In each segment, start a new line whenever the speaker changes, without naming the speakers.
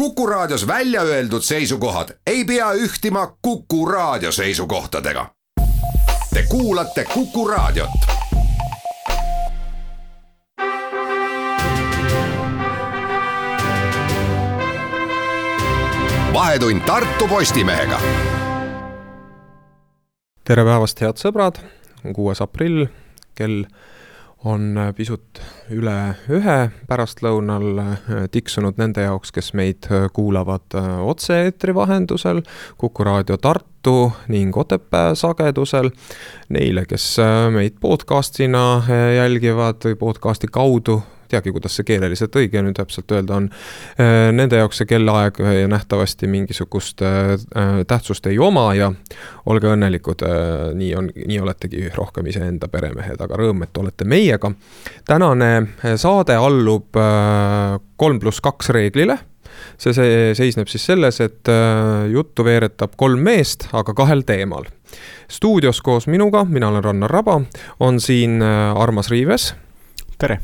Kuku Raadios välja öeldud seisukohad ei pea ühtima Kuku Raadio seisukohtadega. Te kuulate Kuku Raadiot. vahetund Tartu Postimehega.
tere päevast, head sõbrad, kuues aprill, kell on äh, pisut üle ühe pärastlõunal äh, tiksunud nende jaoks, kes meid äh, kuulavad otse-eetri vahendusel, Kuku raadio Tartu ning Otepää sagedusel. Neile, kes meid podcast'ina jälgivad või podcast'i kaudu teagi, kuidas see keeleliselt õige nüüd täpselt öelda on. Äh, nende jaoks see kellaaeg nähtavasti mingisugust äh, äh, tähtsust ei oma ja olge õnnelikud, nii on, nii oletegi rohkem iseenda peremehed, aga rõõm, et olete meiega. tänane saade allub kolm pluss kaks reeglile see, see seisneb siis selles, et juttu veeretab kolm meest, aga kahel teemal. stuudios koos minuga, mina olen Rannar Raba, on siin Armas Riives
tere!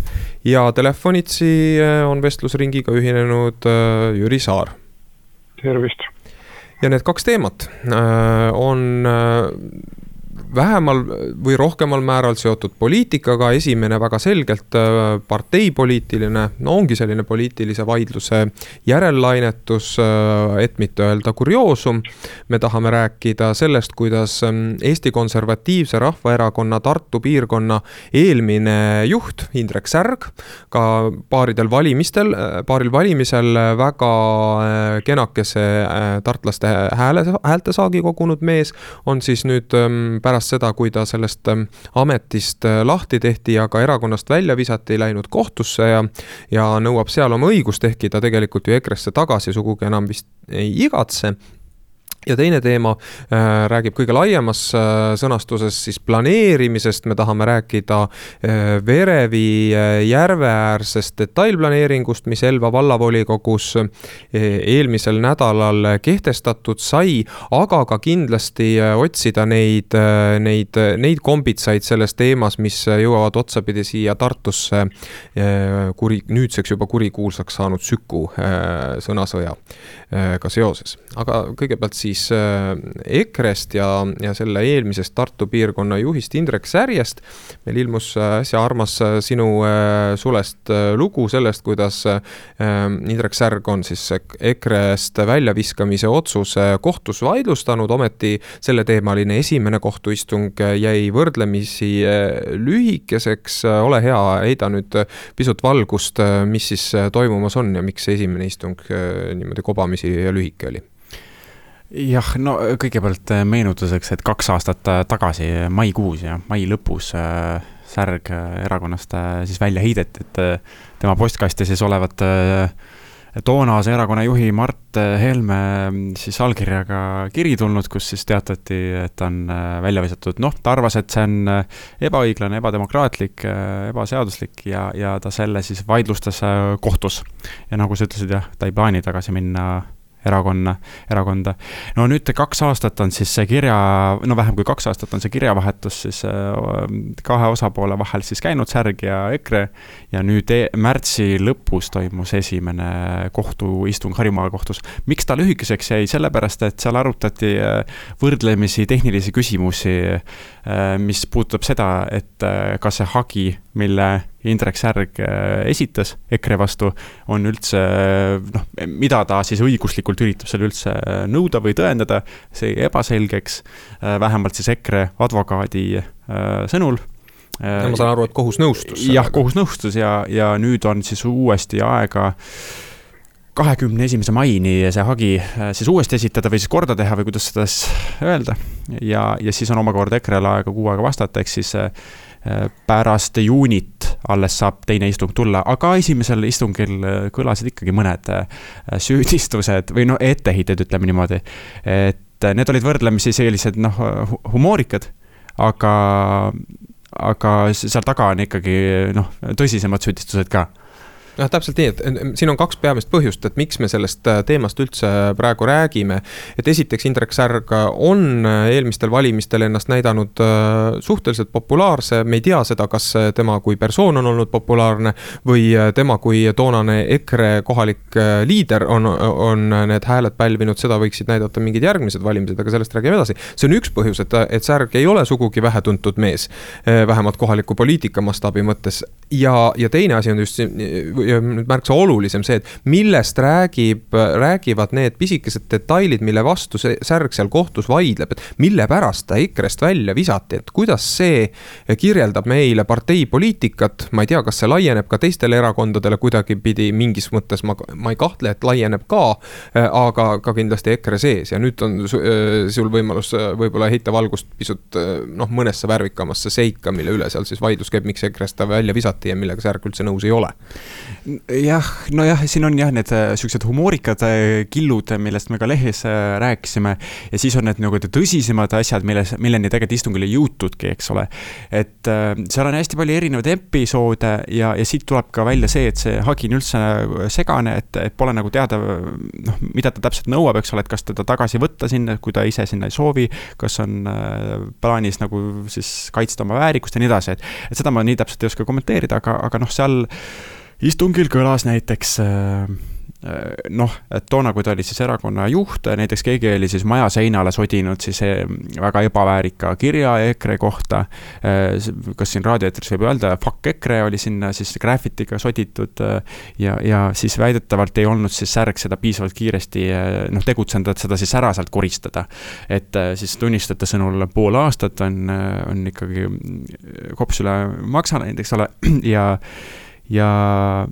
ja telefonitsi äh, on vestlusringiga ühinenud äh, Jüri Saar.
tervist!
ja need kaks teemat äh, on vähemal või rohkemal määral seotud poliitikaga, esimene väga selgelt äh, parteipoliitiline, no ongi selline poliitilise vaidluse järellainetus, äh, et mitte öelda kurioosum. me tahame rääkida sellest, kuidas ähm, Eesti Konservatiivse Rahvaerakonna Tartu piirkonna eelmine juht, Indrek Särg, ka paaridel valimistel, äh, paaril valimisel väga kenakese tartlaste hääle, häältesaagi kogunud mees, on siis nüüd ähm, pärast pärast seda, kui ta sellest ähm, ametist äh, lahti tehti ja ka erakonnast välja visati, läinud kohtusse ja, ja nõuab seal oma õigust, ehkki ta tegelikult ju EKRE-sse tagasi sugugi enam vist ei igatse ja teine teema äh, räägib kõige laiemas äh, sõnastuses siis planeerimisest, me tahame rääkida äh, Verevi äh, järveäärsest detailplaneeringust, mis Elva vallavolikogus äh, eelmisel nädalal kehtestatud sai, aga ka kindlasti äh, otsida neid, neid, neid kombitsaid selles teemas, mis jõuavad otsapidi siia Tartusse kuri, nüüdseks juba kurikuulsaks saanud Süku sõnasõjaga seoses. aga kõigepealt siis siis äh, EKRE-st ja, ja selle eelmisest Tartu piirkonna juhist Indrek Särjest. meil ilmus äh, äsja, Armas, äh, sinu sulest lugu sellest, kuidas Indrek Särg on siis EKRE-st väljaviskamise otsuse kohtus vaidlustanud, ometi selleteemaline esimene kohtuistung jäi võrdlemisi lühikeseks. ole hea, heida nüüd pisut valgust, mis siis toimumas on ja miks see esimene istung niimoodi kobamisi lühike oli
jah, no kõigepealt äh, meenutuseks, et kaks aastat äh, tagasi, maikuus ja mai lõpus äh, Särg erakonnast siis välja heideti, et tema postkasti siis olevat toonase erakonna juhi Mart Helme mm, siis allkirjaga kiri tulnud, kus siis teatati, et ta on välja visatud, noh, ta arvas, et see on ebaõiglane, ebademokraatlik, ebaseaduslik ja, ja ta selle siis vaidlustas kohtus. ja nagu sa ütlesid, jah, ta ei plaani tagasi minna erakonna, erakonda. no nüüd kaks aastat on siis see kirja, no vähem kui kaks aastat on see kirjavahetus siis äh, kahe osapoole vahel siis käinud, Särg ja EKRE. ja nüüd e märtsi lõpus toimus esimene kohtuistung Harjumaa kohtus. miks ta lühikeseks jäi, sellepärast et seal arutati äh, võrdlemisi tehnilisi küsimusi, äh, mis puudutab seda, et kas see hagi, mille Indrek Särg äh, esitas EKRE vastu, on üldse noh, mida ta siis õiguslikult üritab seal üldse nõuda või tõendada, see jäi ebaselgeks, äh, vähemalt siis EKRE advokaadi äh, sõnul
ja ma saan aru, et kohus nõustus.
jah, kohus nõustus ja, ja nüüd on siis uuesti aega kahekümne esimese maini see hagi siis uuesti esitada või siis korda teha või kuidas seda siis öelda. ja, ja siis on omakorda EKRE-l aega kuu aega vastata, ehk siis pärast juunit alles saab teine istung tulla, aga esimesel istungil äh, kõlasid ikkagi mõned äh, süüdistused või no etteheited, ütleme niimoodi. et äh, need olid võrdlemisi sellised noh, humoorikad, aga, aga seal taga on ikkagi noh, tõsisemad süüdistused ka
jah, täpselt nii, et siin on kaks peamist põhjust, et miks me sellest äh, teemast üldse praegu räägime. et esiteks, Indrek Särg on äh, eelmistel valimistel ennast näidanud äh, suhteliselt populaarse, me ei tea seda, kas tema kui persoon on olnud populaarne või tema kui toonane EKRE kohalik liider on, on need hääled pälvinud, seda võiksid näidata mingid järgmised valimised, aga sellest räägime edasi. see on üks põhjus, et, et Särg ei ole sugugi vähetuntud mees, vähemalt kohaliku poliitika mastaabi mõttes ja, ja teine asi on just nüüd märksa olulisem see, et millest räägib, räägivad need pisikesed detailid, mille vastu see särg seal kohtus vaidleb, et mille pärast ta EKRE-st välja visati, et kuidas see kirjeldab meile parteipoliitikat. ma ei tea, kas see laieneb ka teistele erakondadele kuidagipidi, mingis mõttes ma, ma ei kahtle, et laieneb ka. aga ka kindlasti EKRE sees ja nüüd on sul võimalus võib-olla heita valgust pisut noh, mõnesse värvikamasse seika, mille üle seal siis vaidlus käib, miks EKRE-st ta välja visati ja millega Särk üldse nõus ei ole
jah, nojah, siin on jah, need äh, siuksed humoorikad äh, killud, millest me ka lehes äh, rääkisime. ja siis on need nagu tõsisemad asjad, milles, milleni tegelikult istungil ei jõutudki, eks ole. et seal on hästi palju erinevaid episoode ja, ja siit tuleb ka välja see, et see hagi on üldse segane, et, et pole nagu teada, noh, mida ta täpselt nõuab, eks ole, et kas teda tagasi võtta sinna, kui ta ise sinna ei soovi. kas on plaanis nagu siis kaitsta oma väärikust ja nii edasi, et, et seda ma nii täpselt ei oska kommenteerida, aga, aga noh, seal istungil kõlas näiteks äh, äh, noh, et toona, kui ta oli siis erakonna juht, näiteks keegi oli siis maja seinale sodinud siis äh, väga ebaväärika kirja EKRE kohta. kas siin raadioeetris võib öelda, fuck EKRE oli sinna siis graffitiga soditud. ja, ja siis väidetavalt ei olnud siis Särg seda piisavalt kiiresti noh, tegutsenud, et seda siis ära sealt koristada. et siis tunnistajate sõnul pool aastat on, on ikkagi kops üle maksa läinud, eks ole, ja ja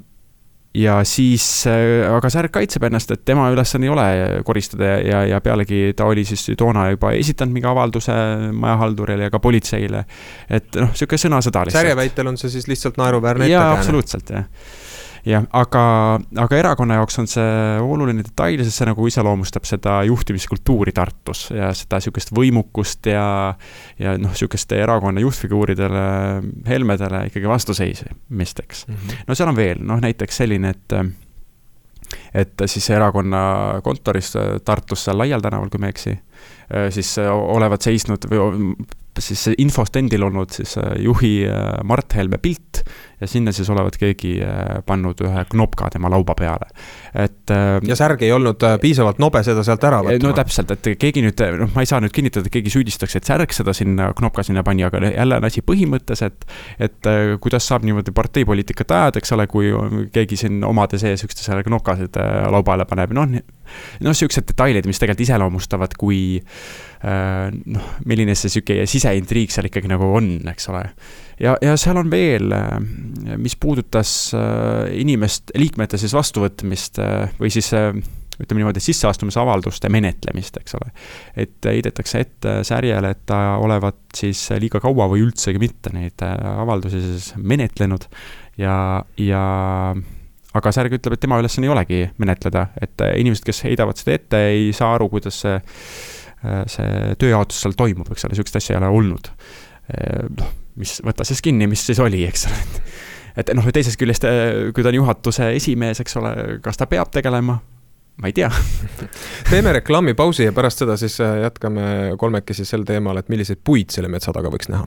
ja siis, äh, aga Särg kaitseb ennast, et tema ülesanne ei ole koristada ja, ja pealegi ta oli siis toona juba esitanud mingi avalduse majahaldurile ja ka politseile. et noh, sihuke sõnasõda
lihtsalt. Särje väitel on see siis lihtsalt naeruväärne
ettekääne. jaa, absoluutselt jah jah, aga, aga erakonna jaoks on see oluline detail, sest see nagu iseloomustab seda juhtimiskultuuri Tartus ja seda sihukest võimukust ja, ja noh, sihukeste erakonna juhtfiguuridele, Helmedele ikkagi vastuseismisteks mm. -hmm. no seal on veel, noh näiteks selline, et et siis erakonna kontoris Tartus seal Laial tänaval, kui ma ei eksi, siis olevat seisnud või siis infostendil olnud siis juhi Mart Helme pilt ja sinna siis olevat keegi äh, pannud ühe knopka tema lauba peale, et.
Äh, ja särg ei olnud äh, piisavalt nobe seda sealt ära võtma.
no täpselt, et keegi nüüd, noh, ma ei saa nüüd kinnitada, et keegi süüdistaks, et särg seda sinna knopka sinna pani, aga jälle on asi põhimõttes, et. et kuidas saab niimoodi parteipoliitikat ajada, eks ole, kui keegi siin omade sees üksteisele knopkasid laubale paneb, noh. Noh, siuksed detailid, mis tegelikult iseloomustavad, kui noh, milline see sihuke siseintriig seal ikkagi nagu on, eks ole ja, ja seal on veel, äh, mis puudutas äh, inimest, liikmete siis vastuvõtmist äh, või siis ütleme niimoodi, sisseastumisavalduste menetlemist, eks ole. et heidetakse ette särjele, et ta olevat siis liiga kaua või üldsegi mitte neid avaldusi siis menetlenud ja, ja aga särg ütleb, et tema ülesanne ei olegi menetleda, et inimesed, kes heidavad seda ette, ei saa aru, kuidas see, see tööjaotus seal toimub, eks ole, sihukest asja ei ole olnud. noh mis, võta siis kinni, mis siis oli, eks ole. et noh, teisest küljest, äh, kui ta on juhatuse esimees, eks ole, kas ta peab tegelema? ma ei tea
teeme reklaamipausi ja pärast seda siis äh, jätkame kolmekesi sel teemal, et milliseid puid selle metsa taga võiks näha.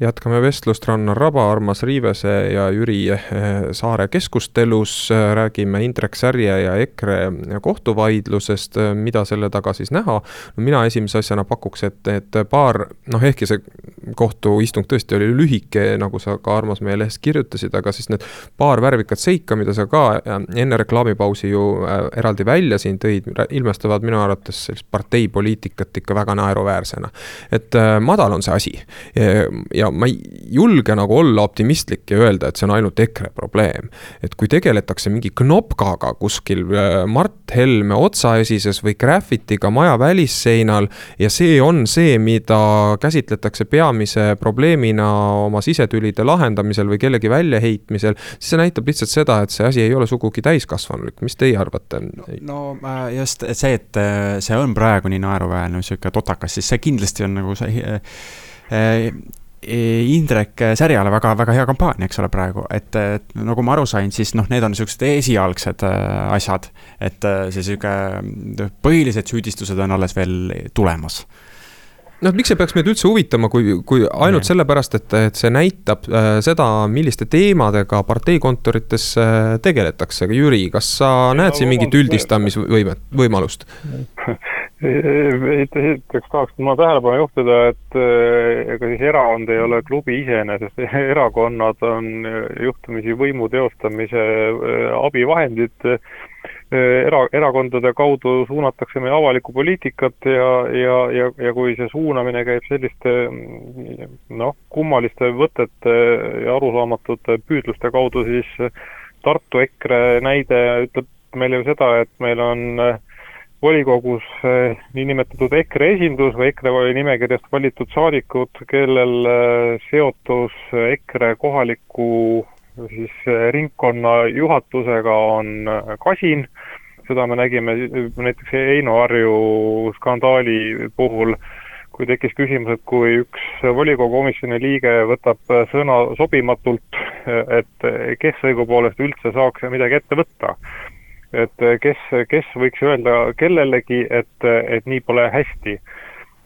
jätkame vestlust Rannar Raba, Armas Riivese ja Jüri eh, Saare keskustelus. räägime Indrek Särje ja EKRE kohtuvaidlusest, mida selle taga siis näha. no mina esimese asjana pakuks, et, et paar, noh, ehkki see kohtuistung tõesti oli lühike, nagu sa ka Armas meie lehes kirjutasid, aga siis need paar värvikat seika, mida sa ka enne reklaamipausi ju eraldi välja siin tõid, ilmestavad minu arvates sellist parteipoliitikat ikka väga naeruväärsena. et madal on see asi ja ma ei julge nagu olla optimistlik ja öelda, et see on ainult EKRE probleem. et kui tegeletakse mingi knopkaga kuskil äh, Mart Helme otsaesises või graffitiga maja välisseinal ja see on see, mida käsitletakse kasutamise probleemina oma sisetülide lahendamisel või kellegi väljaheitmisel, siis see näitab lihtsalt seda, et see asi ei ole sugugi täiskasvanulik, mis teie arvate?
no just see, et see on praegu nii naeruväärne, sihuke totakas, siis see kindlasti on nagu see Indrek Särjale väga, väga hea kampaania, eks ole, praegu, et, et nagu ma aru sain, siis noh, need on niisugused esialgsed asjad. et see sihuke, põhilised süüdistused on alles veel tulemas
noh, miks see peaks meid üldse huvitama, kui, kui ainult sellepärast, et, et see näitab äh, seda, milliste teemadega parteikontorites äh, tegeletakse. Jüri, kas sa ja, näed siin mingit üldistamisvõimet, võimalust
esiteks tahaks ma tähelepanu juhtida, et eh, ega siis erakond ei ole klubi iseenesest, erakonnad on juhtumisi võimu teostamise eh, abivahendid. Eh, era, erakondade kaudu suunatakse meie avalikku poliitikat ja, ja, ja, ja kui see suunamine käib selliste noh, kummaliste võtete ja arusaamatute püüdluste kaudu, siis Tartu EKRE näide ütleb meile ju seda, et meil on äh, volikogus eh, niinimetatud EKRE esindus või EKRE nimekirjast valitud saadikud, kellel eh, seotus EKRE kohaliku siis eh, ringkonna juhatusega on kasin, seda me nägime näiteks Heino Harju skandaali puhul, kui tekkis küsimus, et kui üks volikogu komisjoni liige võtab sõna sobimatult, et kes õigupoolest üldse saaks midagi ette võtta et kes, kes võiks öelda kellelegi, et, et nii pole hästi.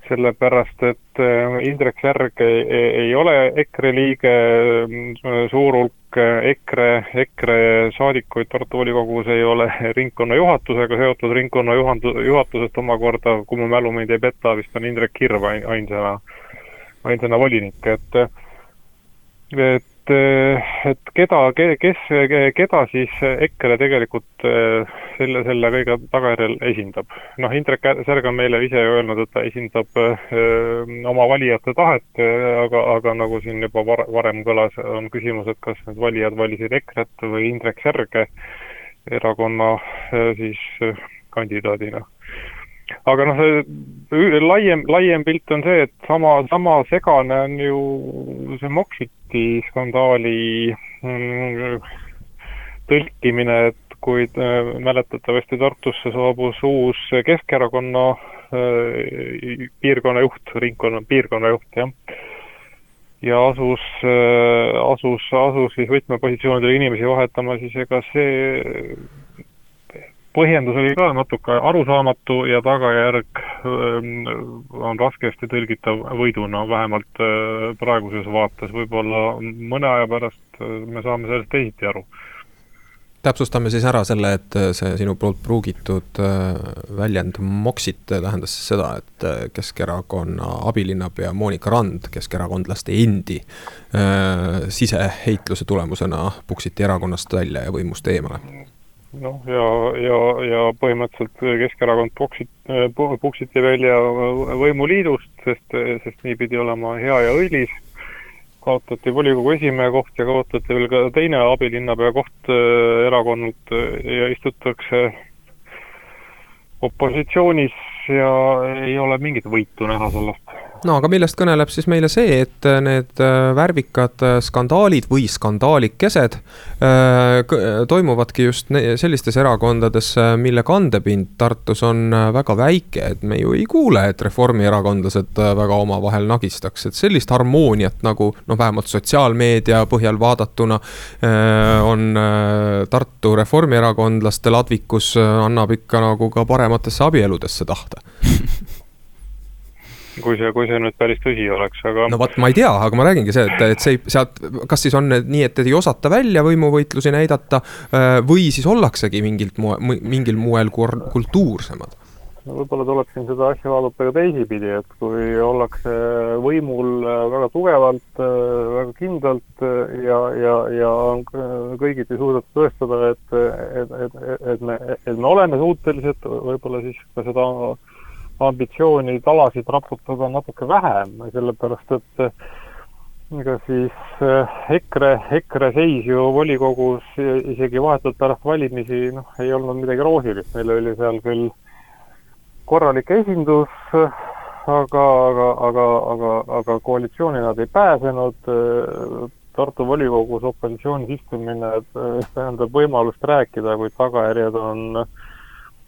sellepärast, et äh, Indrek Särg ei, ei ole EKRE liige, suur hulk EKRE, EKRE saadikuid Tartu volikogus ei ole ringkonna juhatusega seotud, ringkonna juhandu-, juhatusest omakorda, kui mu mälu mind ei peta, vist on Indrek Hirv ainsana, ainsana volinik, et et et, et keda, kes, keda siis EKRE tegelikult eh, selle, selle kõige tagajärjel esindab. noh, Indrek Särg on meile ise öelnud, et ta esindab eh, oma valijate tahet, aga, aga nagu siin juba var, varem kõlas, on küsimus, et kas need valijad valisid EKRE-t või Indrek Särge erakonna eh, siis kandidaadina aga noh, laiem, laiem pilt on see, et sama, sama segane on ju see Moxiti skandaali mm, tõlkimine, et kui äh, mäletatavasti Tartusse saabus uus Keskerakonna äh, piirkonnajuht, ringkonna piirkonnajuht, jah. ja asus äh,, asus, asus siis võtmepositsioonidel inimesi vahetama, siis ega see põhjendus oli ka natuke arusaamatu ja tagajärg ähm, on raskesti tõlgitav võiduna, vähemalt äh, praeguses vaates, võib-olla mõne aja pärast äh, me saame sellest teisiti aru.
Täpsustame siis ära selle, et äh, see sinu poolt pruugitud väljend moksit tähendas siis seda, et Keskerakonna abilinnapea Monika Rand keskerakondlaste endi siseheitluse tulemusena puksiti erakonnast välja ja võimust eemale
noh, ja, ja, ja põhimõtteliselt Keskerakond puksit, puksiti välja võimuliidust, sest, sest nii pidi olema hea ja õilis, kaotati volikogu esimehe koht ja kaotati veel ka teine abilinnapea koht äh, erakonnalt ja istutakse opositsioonis ja ei ole mingit võitu näha sellest
no aga millest kõneleb siis meile see, et äh, need äh, värvikad äh, skandaalid või skandaalikesed toimuvadki just sellistes erakondades, mille kandepind Tartus on väga väike, et me ju ei kuule, et reformierakondlased väga omavahel nagistaks, et sellist harmooniat nagu noh, vähemalt sotsiaalmeedia põhjal vaadatuna on Tartu reformierakondlaste ladvikus annab ikka nagu ka parematesse abieludesse tahta
kui see, kui see nüüd päris tõsi oleks, aga.
no vot, ma ei tea, aga ma räägingi see, et, et see sealt, kas siis on nii, et ei osata välja võimuvõitlusi näidata äh, või siis ollaksegi mingilt moel, mingil moel kultuursemad?
no võib-olla tuleb siin seda asja vaadata ka teisipidi, et kui ollakse võimul äh, väga tugevalt, äh, väga kindlalt ja, ja, ja on kõigiti suudetud tõestada, et, et, et, et me, et me oleme suutelised võib-olla siis ka seda ambitsiooni talasid raputada natuke vähem, sellepärast et ega siis eh, EKRE, EKRE seis ju volikogus isegi vahetult pärast valimisi noh, ei olnud midagi roosilist, meil oli seal küll korralik esindus, aga, aga, aga, aga, aga koalitsiooni nad ei pääsenud. Tartu volikogus opositsioonis istumine tähendab võimalust rääkida, kuid tagajärjed on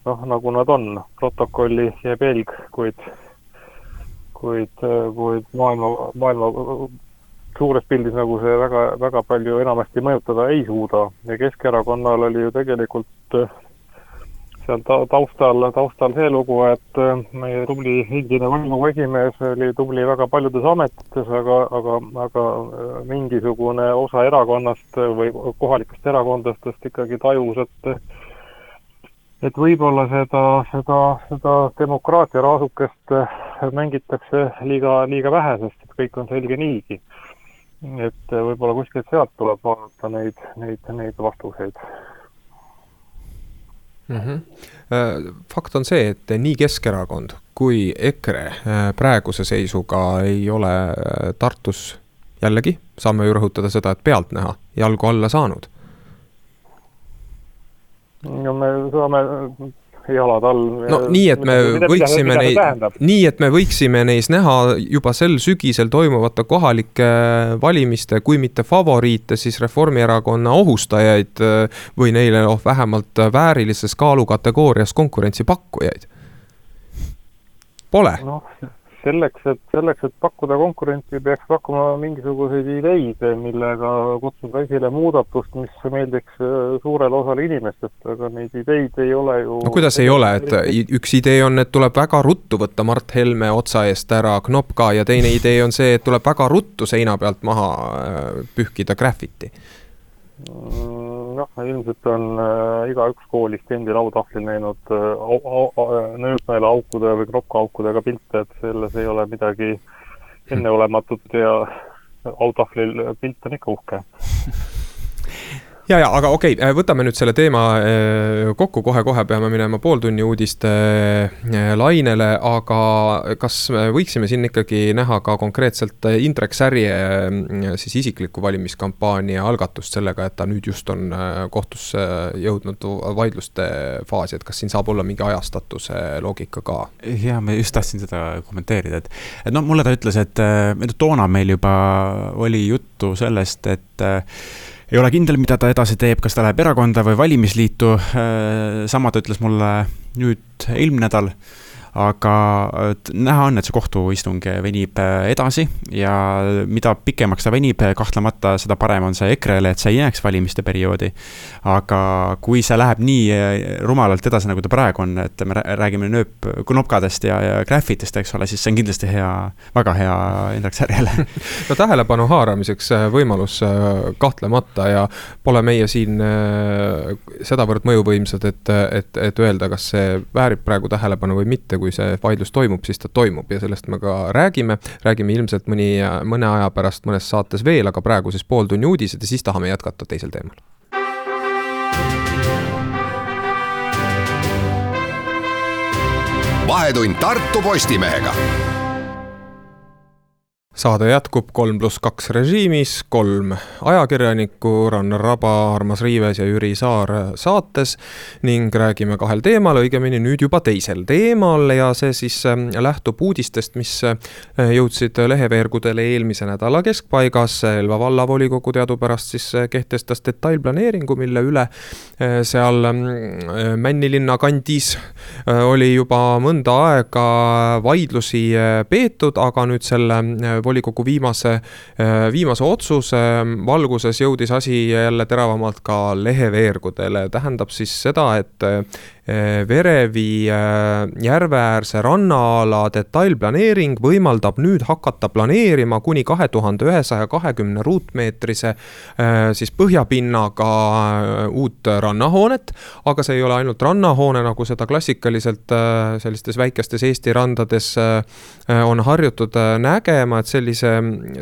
noh, nagu nad on, protokolli jääb jälg, kuid, kuid, kuid maailma, maailma suures pildis nagu see väga, väga palju enamasti mõjutada ei suuda. Ja Keskerakonnal oli ju tegelikult seal ta-, taustal, taustal see lugu, et äh, meie tubli endine volikogu esimees oli tubli väga paljudes ametites, aga, aga, aga äh, mingisugune osa erakonnast või kohalikest erakondadest ikkagi tajus, et et võib-olla seda, seda, seda demokraatia raasukest mängitakse liiga, liiga vähe, sest et kõik on selge niigi. et võib-olla kuskilt sealt tuleb vaadata neid, neid, neid vastuseid
mm. -hmm. fakt on see, et nii Keskerakond kui EKRE praeguse seisuga ei ole Tartus jällegi, saame ju rõhutada seda, et pealtnäha jalgu alla saanud.
No me saame jalad all.
no nii, et me mida, võiksime neid, nii, et me võiksime neis näha juba sel sügisel toimuvate kohalike valimiste, kui mitte favoriite, siis Reformierakonna ohustajaid või neile noh, vähemalt väärilises kaalukategoorias konkurentsipakkujaid. Pole
no selleks, et, selleks, et pakkuda konkurentsi, peaks pakkuma mingisuguseid ideid, millega kutsuda esile muudatust, mis meeldiks äh, suurele osale inimestest, aga neid ideid ei ole ju.
no kuidas ei ole, et üks idee on, et tuleb väga ruttu võtta Mart Helme otsa eest ära knopka ja teine idee on see, et tuleb väga ruttu seina pealt maha äh, pühkida graffiti
mm noh, ilmselt on äh, igaüks koolist endi lautahvlil näinud äh, au, au, au, nööpmeeleaukude või kropkaukudega pilte, et selles ei ole midagi enneolematut ja autahvlil pilt on ikka uhke
ja, ja aga okei okay,, võtame nüüd selle teema äh, kokku, kohe-kohe peame minema pooltunni uudiste äh, lainele, aga kas võiksime siin ikkagi näha ka konkreetselt Indrek Särje äh, siis isikliku valimiskampaania algatust sellega, et ta nüüd just on kohtusse jõudnud vaidluste faasi, et kas siin saab olla mingi ajastatuse loogika ka?
ja ma just tahtsin seda kommenteerida, et, et noh, mulle ta ütles, et toona meil juba oli juttu sellest, et ei ole kindel, mida ta edasi teeb, kas ta läheb erakonda või valimisliitu. Äh, sama ta ütles mulle nüüd eelmine nädal aga näha on, et see kohtuistung venib äh, edasi ja mida pikemaks ta venib, kahtlemata seda parem on see EKRE-le, et see ei jääks valimiste perioodi. aga kui see läheb nii äh, rumalalt edasi, nagu ta praegu on, et me räägime nööp, knopkadest ja, ja graffitest, eks ole, siis see on kindlasti hea, väga hea Indrek Särjele
no tähelepanu haaramiseks äh, võimalus kahtlemata ja pole meie siin sedavõrd mõjuvõimsad, et, et, et öelda, kas see väärib praegu tähelepanu või mitte, kui see vaidlus toimub, siis ta toimub ja sellest me ka räägime. räägime ilmselt mõni, mõne aja pärast mõnes saates veel, aga praegu siis pooltunni uudised ja siis tahame jätkata teisel teemal.
vahetund Tartu Postimehega
saade jätkub kolm pluss kaks režiimis, kolm ajakirjanikku, Rannar Raba, Armas Riives ja Jüri Saar saates ning räägime kahel teemal, õigemini nüüd juba teisel teemal ja see siis ähm, lähtub uudistest, mis äh, jõudsid leheveergudele eelmise nädala keskpaigas. Elva vallavolikogu teadupärast siis äh, kehtestas detailplaneeringu, mille üle äh, seal ähm, Männilinna kandis oli juba mõnda aega vaidlusi peetud, aga nüüd selle volikogu viimase, äh, viimase otsuse. Valguses jõudis asi jälle teravamalt ka leheveergudele, tähendab siis seda, et Eh, Verevi eh, järveäärse rannaala detailplaneering võimaldab nüüd hakata planeerima kuni kahe tuhande ühesaja kahekümne ruutmeetrise eh, siis põhjapinnaga uut rannahoonet. aga see ei ole ainult rannahoone, nagu seda klassikaliselt sellistes väikestes Eesti randades on harjutud nägema, et sellise,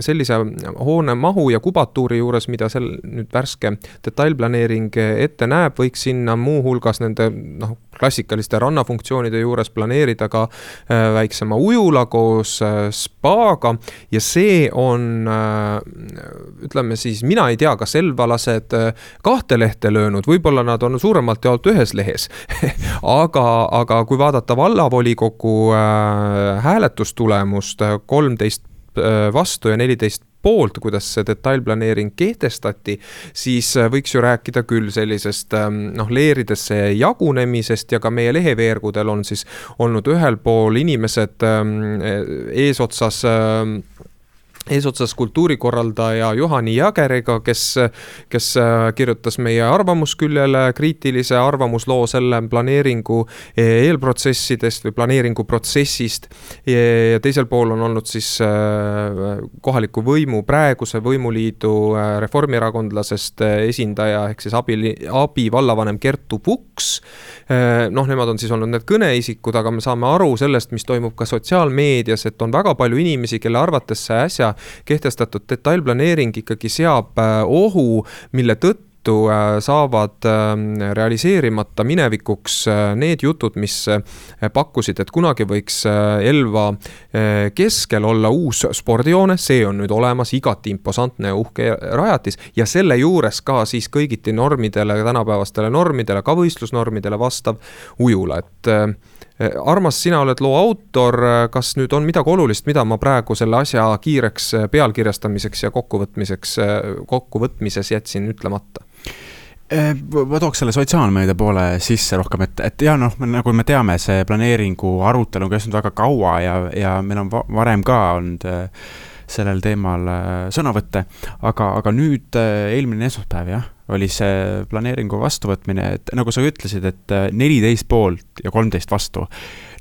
sellise hoone mahu ja kubatuuri juures, mida sel nüüd värske detailplaneering ette näeb, võiks sinna muuhulgas nende noh, noh, klassikaliste rannafunktsioonide juures planeerida ka väiksema ujula koos spaaga. Ja see on, ütleme siis, mina ei tea, kas elvalased kahte lehte löönud, võib-olla nad on suuremalt jaolt ühes lehes. Aga, aga kui vaadata vallavolikogu hääletustulemust, kolmteist vastu ja neliteist poolt, kuidas see detailplaneering kehtestati, siis äh, võiks ju rääkida küll sellisest ähm, noh, leeridesse jagunemisest ja ka meie leheveergudel on siis olnud ühel pool inimesed ähm, eesotsas ähm, eesotsas kultuurikorraldaja Juhani Jageriga, kes, kes äh, kirjutas meie arvamusküljele kriitilise arvamusloo selle planeeringu eelprotsessidest või planeeringuprotsessist. ja teisel pool on olnud siis äh, kohaliku võimu, praeguse võimuliidu äh, reformierakondlasest esindaja ehk siis abi, abi vallavanem Kertu Puks. noh, nemad on siis olnud need kõneisikud, aga me saame aru sellest, mis toimub ka sotsiaalmeedias, et on väga palju inimesi, kelle arvates see äsja kehtestatud detailplaneering ikkagi seab äh, ohu, mille tõttu äh, saavad ähm, realiseerimata minevikuks äh, need jutud, mis pakkusid, et kunagi võiks Elva keskel olla uus spordihoone, see on nüüd olemas, igati imposantne ja uhke rajatis ja selle juures ka siis kõigiti normidele, tänapäevastele normidele, ka võistlusnormidele vastav ujula, et armas, sina oled loo autor, kas nüüd on midagi olulist, mida ma praegu selle asja kiireks eh, pealkirjastamiseks ja kokkuvõtmiseks, eh, kokkuvõtmises jätsin ütlemata?
ma tooks selle sotsiaalmeedia poole sisse rohkem, et, et ja noh, nagu me teame, see planeeringu arutelu on kestnud väga kaua ja, ja meil on varem ka olnud sellel teemal sõnavõtte, aga, aga nüüd eelmine esmaspäev jah oli see planeeringu vastuvõtmine, et nagu sa ütlesid, et äh, neliteist poolt ja kolmteist vastu.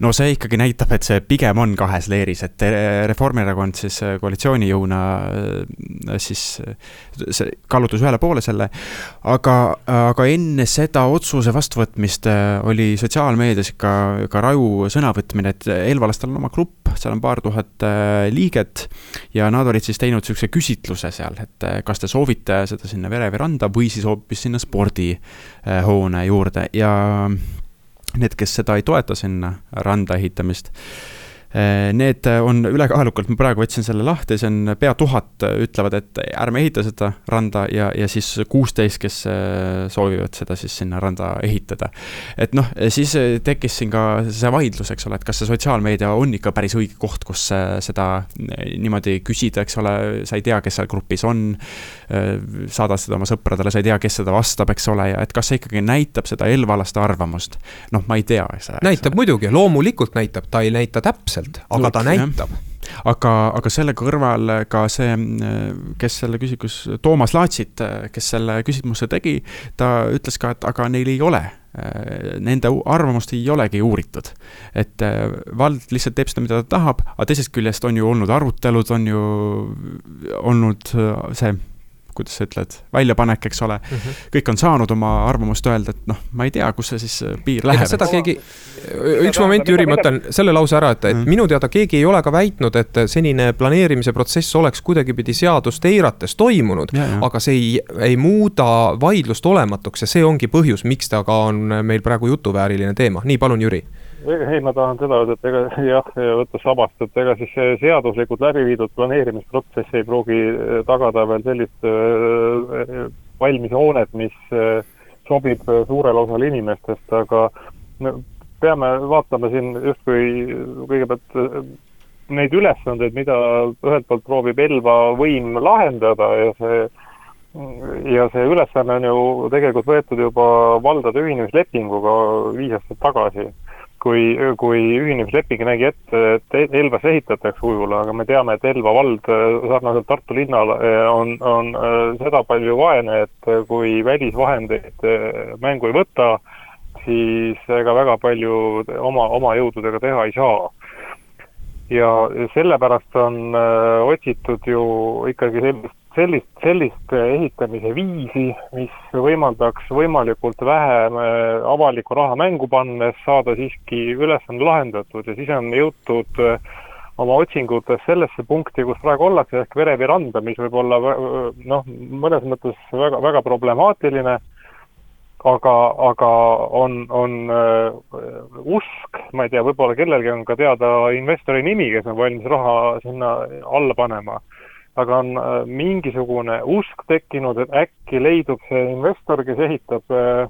No see ikkagi näitab, et see pigem on kahes leeris, et äh, Reformierakond siis äh, koalitsioonijõuna siis see kallutus ühele poole selle. aga, aga enne seda otsuse vastuvõtmist oli sotsiaalmeedias ikka ka raju sõnavõtmine, et Elvalastel on oma grupp, seal on paar tuhat liiget. ja nad olid siis teinud sihukese küsitluse seal, et kas te soovite seda sinna Verevi randa või siis hoopis sinna spordihoone juurde ja need, kes seda ei toeta sinna randa ehitamist Eh, need on ülekaalukalt, ma praegu võtsin selle lahti, see on pea tuhat ütlevad, et ärme ehita seda randa ja, ja siis kuusteist, kes eh, soovivad seda siis sinna randa ehitada. et noh, siis tekkis siin ka see vaidlus, eks ole, et kas see sotsiaalmeedia on ikka päris õige koht, kus seda niimoodi küsida, eks ole, sa ei tea, kes seal grupis on. Eh, saadad seda oma sõpradele, sa ei tea, kes seda vastab, eks ole, ja et kas see ikkagi näitab seda elvalaste arvamust. noh, ma ei tea.
näitab muidugi, loomulikult näitab, ta ei näita täpselt aga ta näitab
aga, aga selle kõrval ka see, kes selle küsimus, Toomas Laatsit, kes selle küsimuse tegi, ta ütles ka, et aga neil ei ole nende arvamust ei olegi uuritud. et vald lihtsalt teeb seda, mida ta tahab, aga teisest küljest on ju olnud arutelud, on ju olnud see kuidas sa ütled, väljapanek, eks ole mm. -hmm. kõik on saanud oma arvamust öelda, et noh, ma ei tea, kus see siis äh, piir läheb.
seda keegi, üks moment, Jüri, ma ütlen selle lause ära, et, et mm -hmm. minu teada keegi ei ole ka väitnud, et senine planeerimise protsess oleks kuidagipidi seadust eirates toimunud. aga see ei, ei muuda vaidlust olematuks ja see ongi põhjus, miks ta ka on meil praegu jutuvääriline teema. nii, palun, Jüri
ei, ma tahan seda öelda, et ega jah, võtta sabast, et ega siis seaduslikult läbi viidud planeerimisprotsess ei pruugi eh, tagada veel sellist äh, valmis hoonet, mis äh, sobib suurele osale inimestest, aga me peame vaatama siin justkui kõigepealt neid ülesandeid, mida ühelt poolt proovib Elva võim lahendada ja see ja see ülesanne on ju tegelikult võetud juba valdade ühinemislepinguga viis aastat tagasi kui, kui ühinemisleping nägi ette, et Elvas ehitatakse ujula, aga me teame, et Elva vald sarnaselt Tartu linnale on, on äh, seda palju vaene, et kui välisvahendeid äh, mängu ei võta, siis ega väga palju oma, oma jõududega teha ei saa. ja sellepärast on äh, otsitud ju ikkagi sellist sellist, sellist ehitamise viisi, mis võimaldaks võimalikult vähe äh, avalikku raha mängu pannes saada siiski ülesanne lahendatud ja siis on jõutud äh, oma otsingutes sellesse punkti, kus praegu ollakse, ehk Verevi randa, mis võib olla äh, noh, mõnes mõttes väga, väga problemaatiline, aga, aga on, on usk, ma ei tea, võib-olla kellelgi on ka teada investori nimi, kes on valmis raha sinna alla panema. Aga on uh, mingisugune usk tekkinud, et äkki leidub see investor, kes ehitab uh,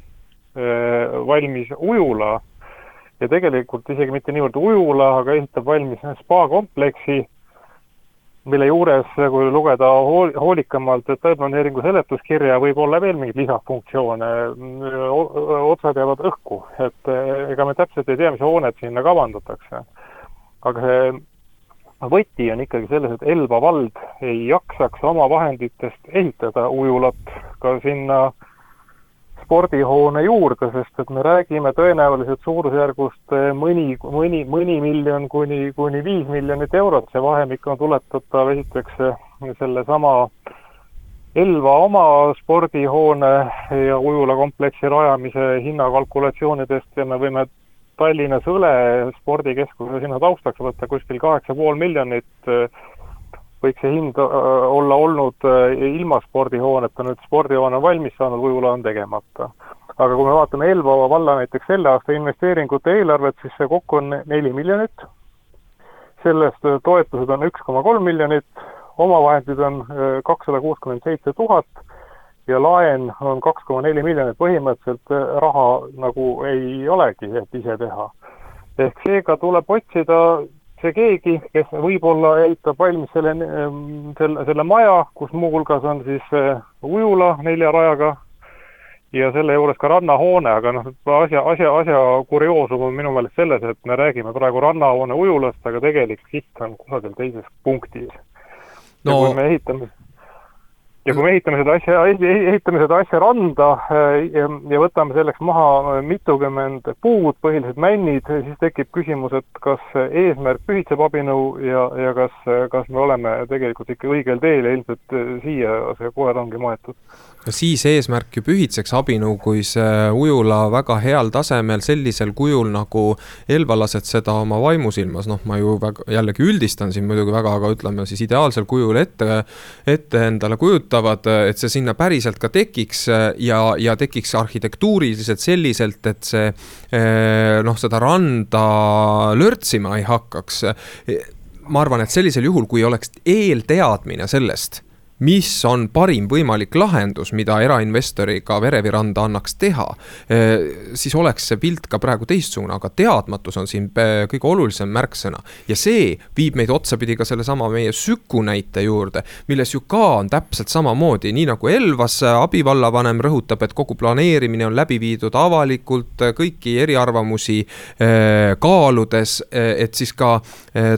uh, valmis ujula ja tegelikult isegi mitte niivõrd ujula, aga ehitab valmis spa-kompleksi mille juures, kui lugeda hool-, hoolikamalt detailplaneeringu seletuskirja, võib olla veel mingeid lisafunktsioone, otsad jäävad õhku, et ega me täpselt ei tea, mis hooned sinna kavandatakse. aga see võti on ikkagi selles, et Elva vald ei jaksaks oma vahenditest ehitada ujulat ka sinna spordihoone juurde, sest et me räägime tõenäoliselt suurusjärgust mõni, mõni, mõni miljon kuni, kuni viis miljonit eurot, see vahemik on tuletatav esiteks sellesama Elva oma spordihoone ja ujulakompleksi rajamise hinnakalkulatsioonidest ja me võime Tallinnas Õle spordikeskuse sinna taustaks võtta kuskil kaheksa pool miljonit eh, võiks see hind äh, olla olnud äh, ilma spordihooneta, nüüd spordihoone on valmis saanud, ujula on tegemata. aga kui me vaatame Elva valla näiteks selle aasta investeeringute eelarvet, siis see kokku on neli miljonit, sellest äh, toetused on üks koma kolm miljonit, omavahendid on kakssada kuuskümmend seitse tuhat ja laen on kaks koma neli miljonit, põhimõtteliselt raha nagu ei olegi, et ise teha. ehk seega tuleb otsida see keegi, kes võib-olla ehitab valmis selle, ehm, selle, selle maja, kus muuhulgas on siis eh, ujula nelja rajaga ja selle juures ka rannahoone, aga noh, asja, asja, asja kurioosum on minu meelest selles, et me räägime praegu rannahoone ujulast, aga tegelik siht on kusagil teises punktis no.. ja kui me ehitame ja kui me ehitame seda asja, ehitame seda asja randa äh, ja, ja võtame selleks maha mitukümmend puud, põhiliselt männid, siis tekib küsimus, et kas eesmärk pühitseb abinõu ja, ja kas, kas me oleme tegelikult ikka õigel teel ja ilmselt siia see koer ongi maetud.
No siis eesmärk ju pühitseks abinõu, kui see ujula väga heal tasemel sellisel kujul nagu elvalased seda oma vaimusilmas, noh, ma ju väga, jällegi üldistan siin muidugi väga, aga ütleme siis ideaalsel kujul ette, ette endale kujutavad, et see sinna päriselt ka tekiks ja, ja tekiks arhitektuuriliselt selliselt, et see noh, seda randa lörtsima ei hakkaks. ma arvan, et sellisel juhul, kui oleks eelteadmine sellest mis on parim võimalik lahendus, mida erainvestoriga Verevi randa annaks teha, eh, siis oleks see pilt ka praegu teistsugune, aga teadmatus on siin eh, kõige olulisem märksõna. ja see viib meid otsapidi ka sellesama meie Süku näite juurde, milles ju ka on täpselt samamoodi, nii nagu Elvas abivallavanem rõhutab, et kogu planeerimine on läbi viidud avalikult, kõiki eriarvamusi eh, kaaludes, et siis ka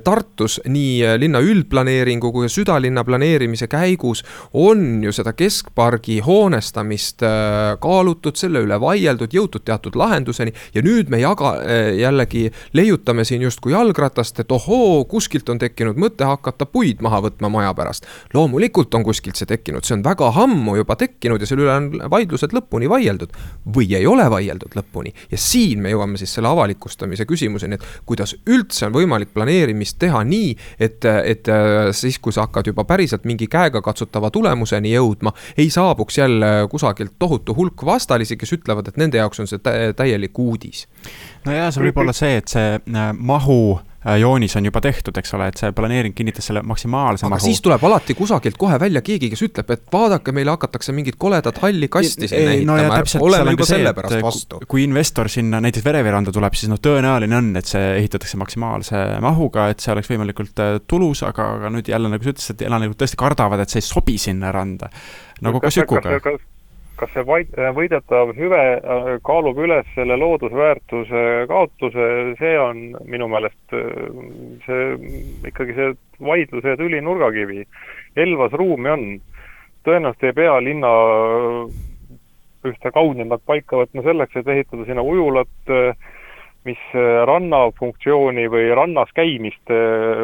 Tartus nii linna üldplaneeringu kui südalinna planeerimise käigus käigus on ju seda keskpargi hoonestamist äh, kaalutud, selle üle vaieldud, jõutud teatud lahenduseni ja nüüd me jaga, äh, jällegi leiutame siin justkui jalgratast, et ohoo, kuskilt on tekkinud mõte hakata puid maha võtma maja pärast. loomulikult on kuskilt see tekkinud, see on väga ammu juba tekkinud ja selle üle on vaidlused lõpuni vaieldud või ei ole vaieldud lõpuni ja siin me jõuame siis selle avalikustamise küsimuseni, et kuidas üldse on võimalik planeerimist teha nii, et, et äh, siis, kui sa hakkad juba päriselt mingi käegakatsutava käegakatsutava tulemuseni jõudma, ei saabuks jälle kusagilt tohutu hulk vastalisi, kes ütlevad, et nende jaoks on see täielik uudis.
nojah, see võib olla see, et see äh, mahu joonis on juba tehtud, eks ole, et see planeering kinnitas selle maksimaalse
aga
mahu.
siis tuleb alati kusagilt kohe välja keegi, kes ütleb, et vaadake, meile hakatakse mingit koledat halli kasti sinna ehitama no, oleme juba selle pärast vastu.
kui investor sinna näiteks Vereviranda tuleb, siis noh, tõenäoline on, et see ehitatakse maksimaalse mahuga, et see oleks võimalikult äh, tulus, aga, aga nüüd jälle nagu sa ütlesid, et elanikud tõesti kardavad, et see ei sobi sinna randa. nagu ka Sükuga
kas see vaid-, võidetav hüve äh, kaalub üles selle loodusväärtuse kaotuse, see on minu meelest äh, see, ikkagi see vaidluse tüli nurgakivi. Elvas ruumi on, tõenäoliselt ei pea linna äh, ühte kaunimat paika võtma selleks, et ehitada sinna ujulat, mis rannafunktsiooni või rannas käimist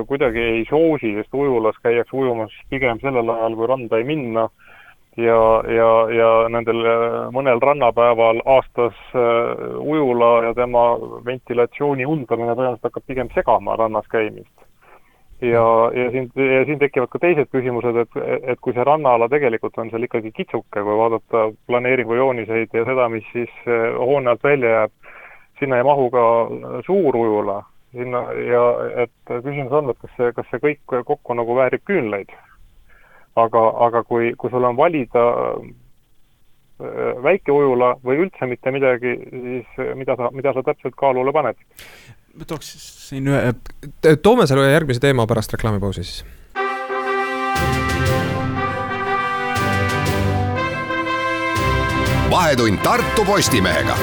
kuidagi ei soosi, sest ujulas käiakse ujumas pigem sellel ajal, kui randa ei minna ja, ja, ja nendel äh, mõnel rannapäeval aastas äh, ujula ja tema ventilatsiooni undamine tõenäoliselt hakkab pigem segama rannas käimist. ja, ja siin, ja siin tekivad ka teised küsimused, et, et kui see rannaala tegelikult on seal ikkagi kitsuke, kui vaadata planeeringu jooniseid ja seda, mis siis hoone alt välja jääb, sinna ei mahu ka suur ujula, sinna ja et küsimus on, et kas see, kas see kõik kokku nagu väärib küünlaid. Aga, aga kui, kui sul on valida väike ujula või üldse mitte midagi, siis mida sa, mida sa täpselt kaalule paned?
ma tooks siin ühe.
toome selle järgmise teema pärast reklaamipausi siis.
vahetund Tartu Postimehega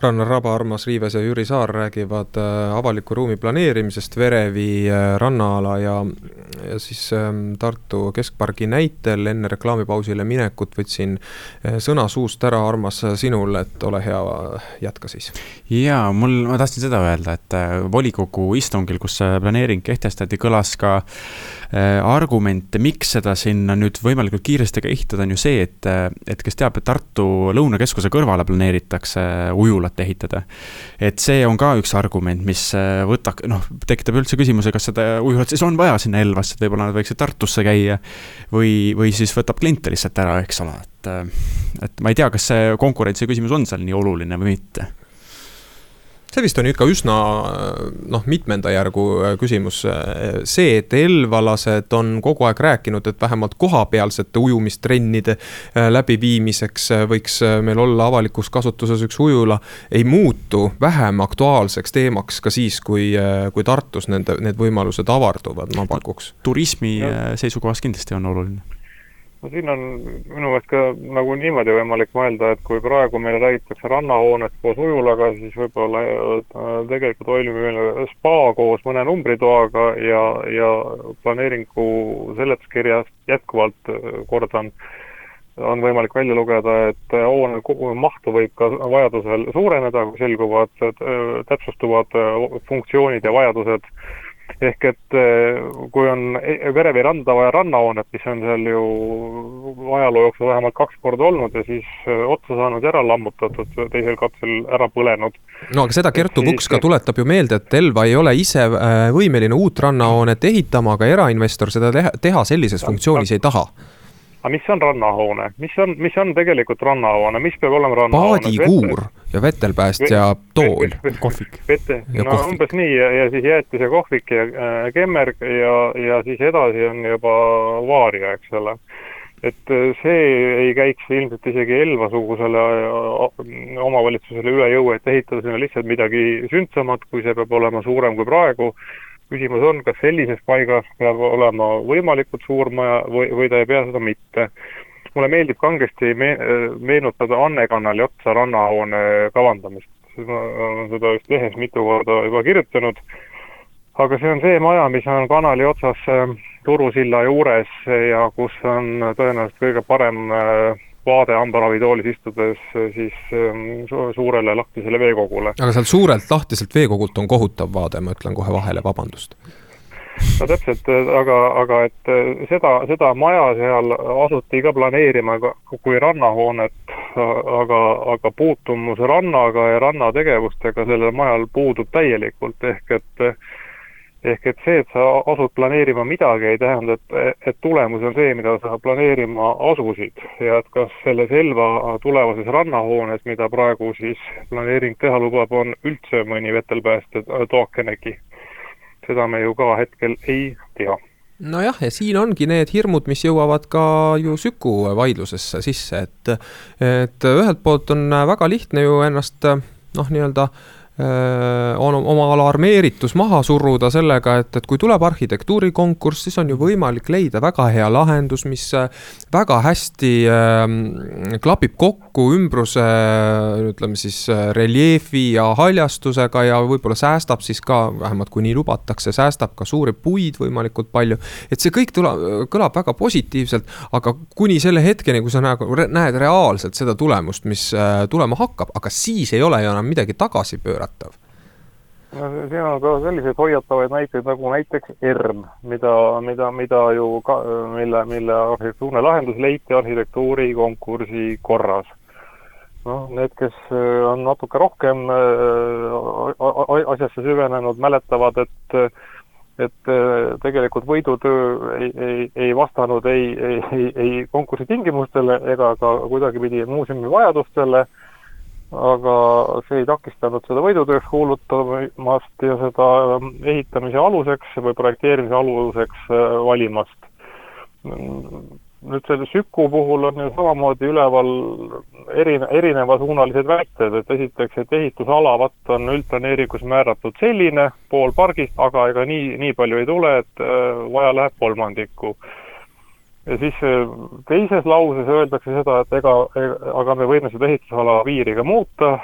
Rannar Raba, Armas Riives ja Jüri Saar räägivad äh, avaliku ruumi planeerimisest Verevi äh, rannaala ja, ja siis ähm, Tartu keskpargi näitel enne reklaamipausile minekut võtsin äh, sõna suust ära, Armas, sinul, et ole hea, jätka siis.
jaa, mul, ma tahtsin seda öelda, et volikogu istungil, kus see planeering kehtestati, kõlas ka argument, miks seda sinna nüüd võimalikult kiiresti ka ehitada, on ju see, et, et kes teab, et Tartu Lõunakeskuse kõrvale planeeritakse ujula ujulat ehitada. et see on ka üks argument, mis äh, võtab, noh, tekitab üldse küsimuse, kas seda ujulat siis on vaja sinna Elvasse, et võib-olla nad võiksid Tartusse käia. või, või siis võtab kliente lihtsalt ära, eks ole, et, äh, et ma ei tea, kas see konkurentsi küsimus on seal nii oluline või mitte
see vist on ikka üsna noh, mitmenda järgu äh, küsimus. see, et elvalased on kogu aeg rääkinud, et vähemalt kohapealsete ujumistrennide äh, läbiviimiseks äh, võiks meil olla avalikus kasutuses üks ujula, ei muutu vähem aktuaalseks teemaks ka siis, kui, kui Tartus nende, need võimalused avarduvad, ma pakuks.
turismi seisukohast kindlasti on oluline
no siin on minu meelest ka nagu niimoodi võimalik mõelda, et kui praegu meil räägitakse rannahoonest koos ujulaga, siis võib-olla äh, tegelikult valmib meil spa koos mõne numbritoaga ja, ja planeeringu seletuskirjast jätkuvalt, äh, kordan, on võimalik välja lugeda, et hoone mahtu võib ka vajadusel suureneda, kui selguvad, äh, täpsustuvad funktsioonid ja vajadused ehk et eh, kui on e-, Verevi randa vaja rannahoonet, mis on seal ju ajaloo jooksul vähemalt kaks korda olnud ja siis eh, otsa saanud ja ära lammutatud, teisel katsel ära põlenud.
no aga seda Kertu Puks ka tuletab ju meelde, et Elva ei ole ise eh, võimeline uut rannahoonet ehitama, aga erainvestor seda teha, teha sellises funktsioonis ei taha
aga mis on rannahoone, mis on, mis on tegelikult rannahoone, mis peab olema rannahoone?
paadikuur ja vetelpäästja tool,
kohvik.
vete, no kohvik. umbes nii ja, ja siis jäätis ja kohvik ja äh, kemmerg ja, ja siis edasi on juba vaaria, eks ole. et äh, see ei käiks ilmselt isegi Elva-sugusele äh, omavalitsusele üle jõu, et ehitada sinna lihtsalt midagi sündsamat, kui see peab olema suurem kui praegu küsimus on, kas sellises paigas peab olema võimalikult suur maja või, või ta ei pea seda mitte. Mulle meeldib kangesti me-, meenutada Anne kanali otsa rannahoone kavandamist. ma olen seda vist lehes mitu korda juba kirjutanud, aga see on see maja, mis on kanali otsas äh, Turusilla juures ja kus on tõenäoliselt kõige parem äh, vaade hambaravitoolis istudes siis ähm, suurele lahtisele veekogule.
aga sealt suurelt lahtiselt veekogult on kohutav vaade, ma ütlen kohe vahele, vabandust.
No täpselt, aga, aga et äh, seda, seda maja seal asuti ka planeerima kui rannahoonet, aga, aga puutumus rannaga ja rannategevustega sellel majal puudub täielikult, ehk et ehk et see, et sa asud planeerima midagi, ei tähenda, et, et tulemus on see, mida sa planeerima asusid ja et kas selles Elva tulevases rannahoones, mida praegu siis planeering teha lubab, on üldse mõni vetelpääste tookenegi. Seda me ju ka hetkel ei tea.
Nojah, ja siin ongi need hirmud, mis jõuavad ka ju Süku vaidlusesse sisse, et, et ühelt poolt on väga lihtne ju ennast noh, nii-öelda äh, on oma alarmeeritus maha suruda sellega, et, et kui tuleb arhitektuurikonkurss, siis on ju võimalik leida väga hea lahendus, mis väga hästi äh, klapib kokku ümbruse ütleme siis reljeefi ja haljastusega ja võib-olla säästab siis ka, vähemalt kui nii lubatakse, säästab ka suuri puid võimalikult palju. et see kõik tule-, kõlab väga positiivselt, aga kuni selle hetkeni, kui sa näed, näed reaalselt seda tulemust, mis äh, tulema hakkab, aga siis ei ole ju enam midagi tagasi pöörata hoiatav?
no siin on ka selliseid hoiatavaid näiteid nagu näiteks ERM, mida, mida, mida ju ka, mille, mille arhitektuurne lahendus leiti arhitektuurikonkursi korras. noh, need, kes on natuke rohkem asjasse süvenenud, mäletavad, et et tegelikult võidutöö ei, ei, ei vastanud ei, ei, ei konkursi tingimustele ega ka kuidagipidi muuseumi vajadustele aga see ei takistanud seda võidutööks kuulutamast ja seda ähm, ehitamise aluseks või projekteerimise aluseks äh, valimast. nüüd selle Süku puhul on ju samamoodi üleval erine-, erinevasuunalised väited, et esiteks, et ehitusala vaat on üldplaneeringus määratud selline, pool pargist, aga ega nii, nii palju ei tule, et äh, vaja läheb kolmandikku ja siis äh, teises lauses öeldakse seda, et ega, aga me võime seda ehitusala piiri ka muuta,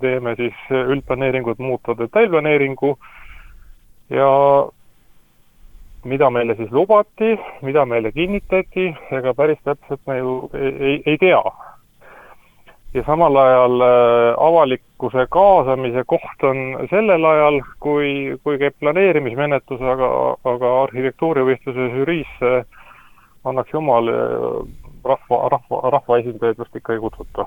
teeme siis üldplaneeringut muuta detailplaneeringu ja mida meile siis lubati, mida meile kinnitati, ega päris täpselt me ju ei, ei, ei tea. ja samal ajal äh, avalikkuse kaasamise koht on sellel ajal, kui, kui käib planeerimismenetlus, aga, aga arhitektuurivõistluse žüriisse äh, annaks jumal rahva, rahva, rahvaesindajaid vist ikka ei kutsuta.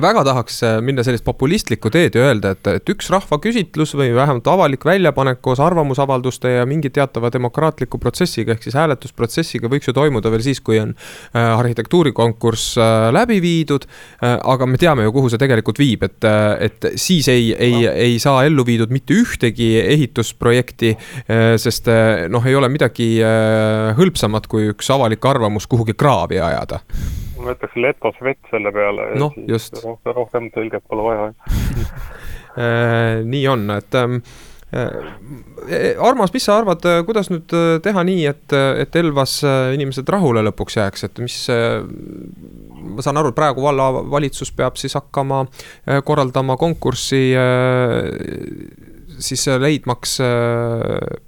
väga tahaks äh, minna sellist populistlikku teed ja öelda, et, et üks rahvaküsitlus või vähemalt avalik väljapanek koos arvamusavalduste ja mingi teatava demokraatliku protsessiga, ehk siis hääletusprotsessiga võiks ju toimuda veel siis, kui on äh, arhitektuurikonkurss äh, läbi viidud aga me teame ju, kuhu see tegelikult viib, et, et siis ei, ei no., ei saa ellu viidud mitte ühtegi ehitusprojekti sest noh, ei ole midagi hõlpsamat, kui üks avalik arvamus kuhugi kraavi ajada
seda. ma ütleks letos vett selle peale.
noh, just.
rohkem, tõlget pole vaja
äh, nii on, et ähm, äh, Armas, mis sa arvad, äh, kuidas nüüd teha nii, et, et Elvas inimesed rahule lõpuks jääks, et mis ma saan aru, et praegu vallavalitsus peab siis hakkama korraldama konkurssi siis leidmaks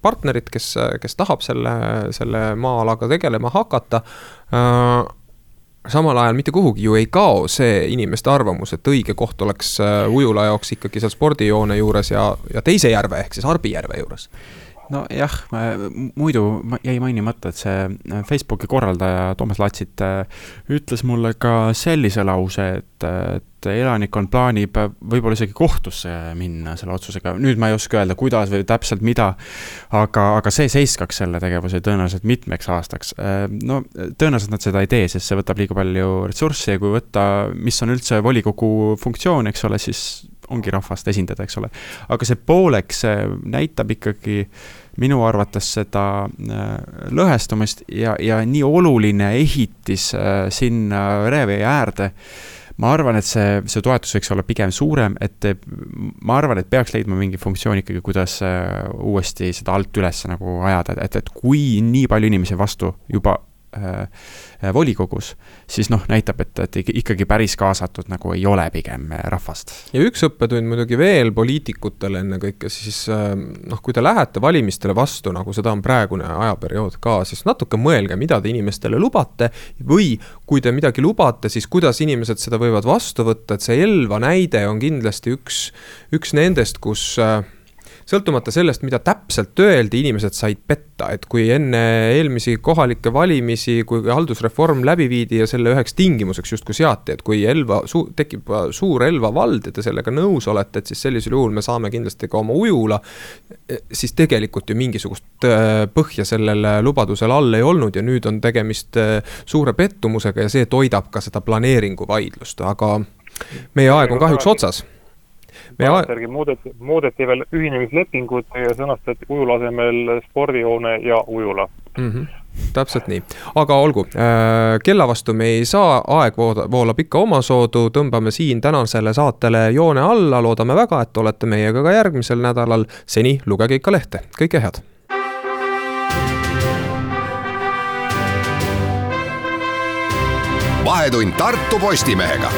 partnerit, kes, kes tahab selle, selle maa-alaga tegelema hakata samal ajal mitte kuhugi ju ei kao see inimeste arvamus, et õige koht oleks äh, ujula jaoks ikkagi seal spordijoone juures ja, ja teise järve ehk siis Arbijärve juures
nojah, muidu jäi mainimata, et see äh, Facebooki korraldaja Toomas Latsit äh, ütles mulle ka sellise lause, et, et elanikkond plaanib võib-olla isegi kohtusse minna selle otsusega, nüüd ma ei oska öelda, kuidas või täpselt mida, aga, aga see seiskaks selle tegevuse tõenäoliselt mitmeks aastaks. Äh, no tõenäoliselt nad seda ei tee, sest see võtab liiga palju ressurssi ja kui võtta, mis on üldse volikogu funktsioon, eks ole, siis ongi rahvast esindada, eks ole. aga see pooleks näitab ikkagi minu arvates seda äh, lõhestumist ja, ja nii oluline ehitis äh, sinna Revee äärde ma arvan, et see, see toetus võiks olla pigem suurem, et ma arvan, et peaks leidma mingi funktsioon ikkagi, kuidas äh, uuesti seda alt üles nagu ajada, et, et kui nii palju inimesi vastu juba volikogus, siis noh, näitab, et, et ikkagi päris kaasatud nagu ei ole pigem äh, rahvast.
ja üks õppetund muidugi veel poliitikutele ennekõike siis noh, kui te lähete valimistele vastu, nagu seda on praegune ajaperiood ka, siis natuke mõelge, mida te inimestele lubate või kui te midagi lubate, siis kuidas inimesed seda võivad vastu võtta, et see Elva näide on kindlasti üks, üks nendest, kus äh, sõltumata sellest, mida täpselt öeldi, inimesed said petta, et kui enne eelmisi kohalikke valimisi, kui haldusreform läbi viidi ja selle üheks tingimuseks justkui seati, et kui Elva su-, tekib suur Elva vald ja te sellega nõus olete, et siis sellisel juhul me saame kindlasti ka oma ujula. siis tegelikult ju mingisugust äh, põhja sellel lubadusel all ei olnud ja nüüd on tegemist äh, suure pettumusega ja see toidab ka seda planeeringuvaidlust, aga meie aeg on kahjuks otsas
tagantjärgi muudeti, muudeti veel ühinemislepingut ja sõnastati ujula asemel spordihoone ja ujula
mm. -hmm täpselt nii, aga olgu äh,, kella vastu me ei saa, aeg voolab ikka omasoodu, tõmbame siin tänasele saatele joone alla, loodame väga, et olete meiega ka järgmisel nädalal. seni lugege ikka lehte, kõike head.
vahetund Tartu Postimehega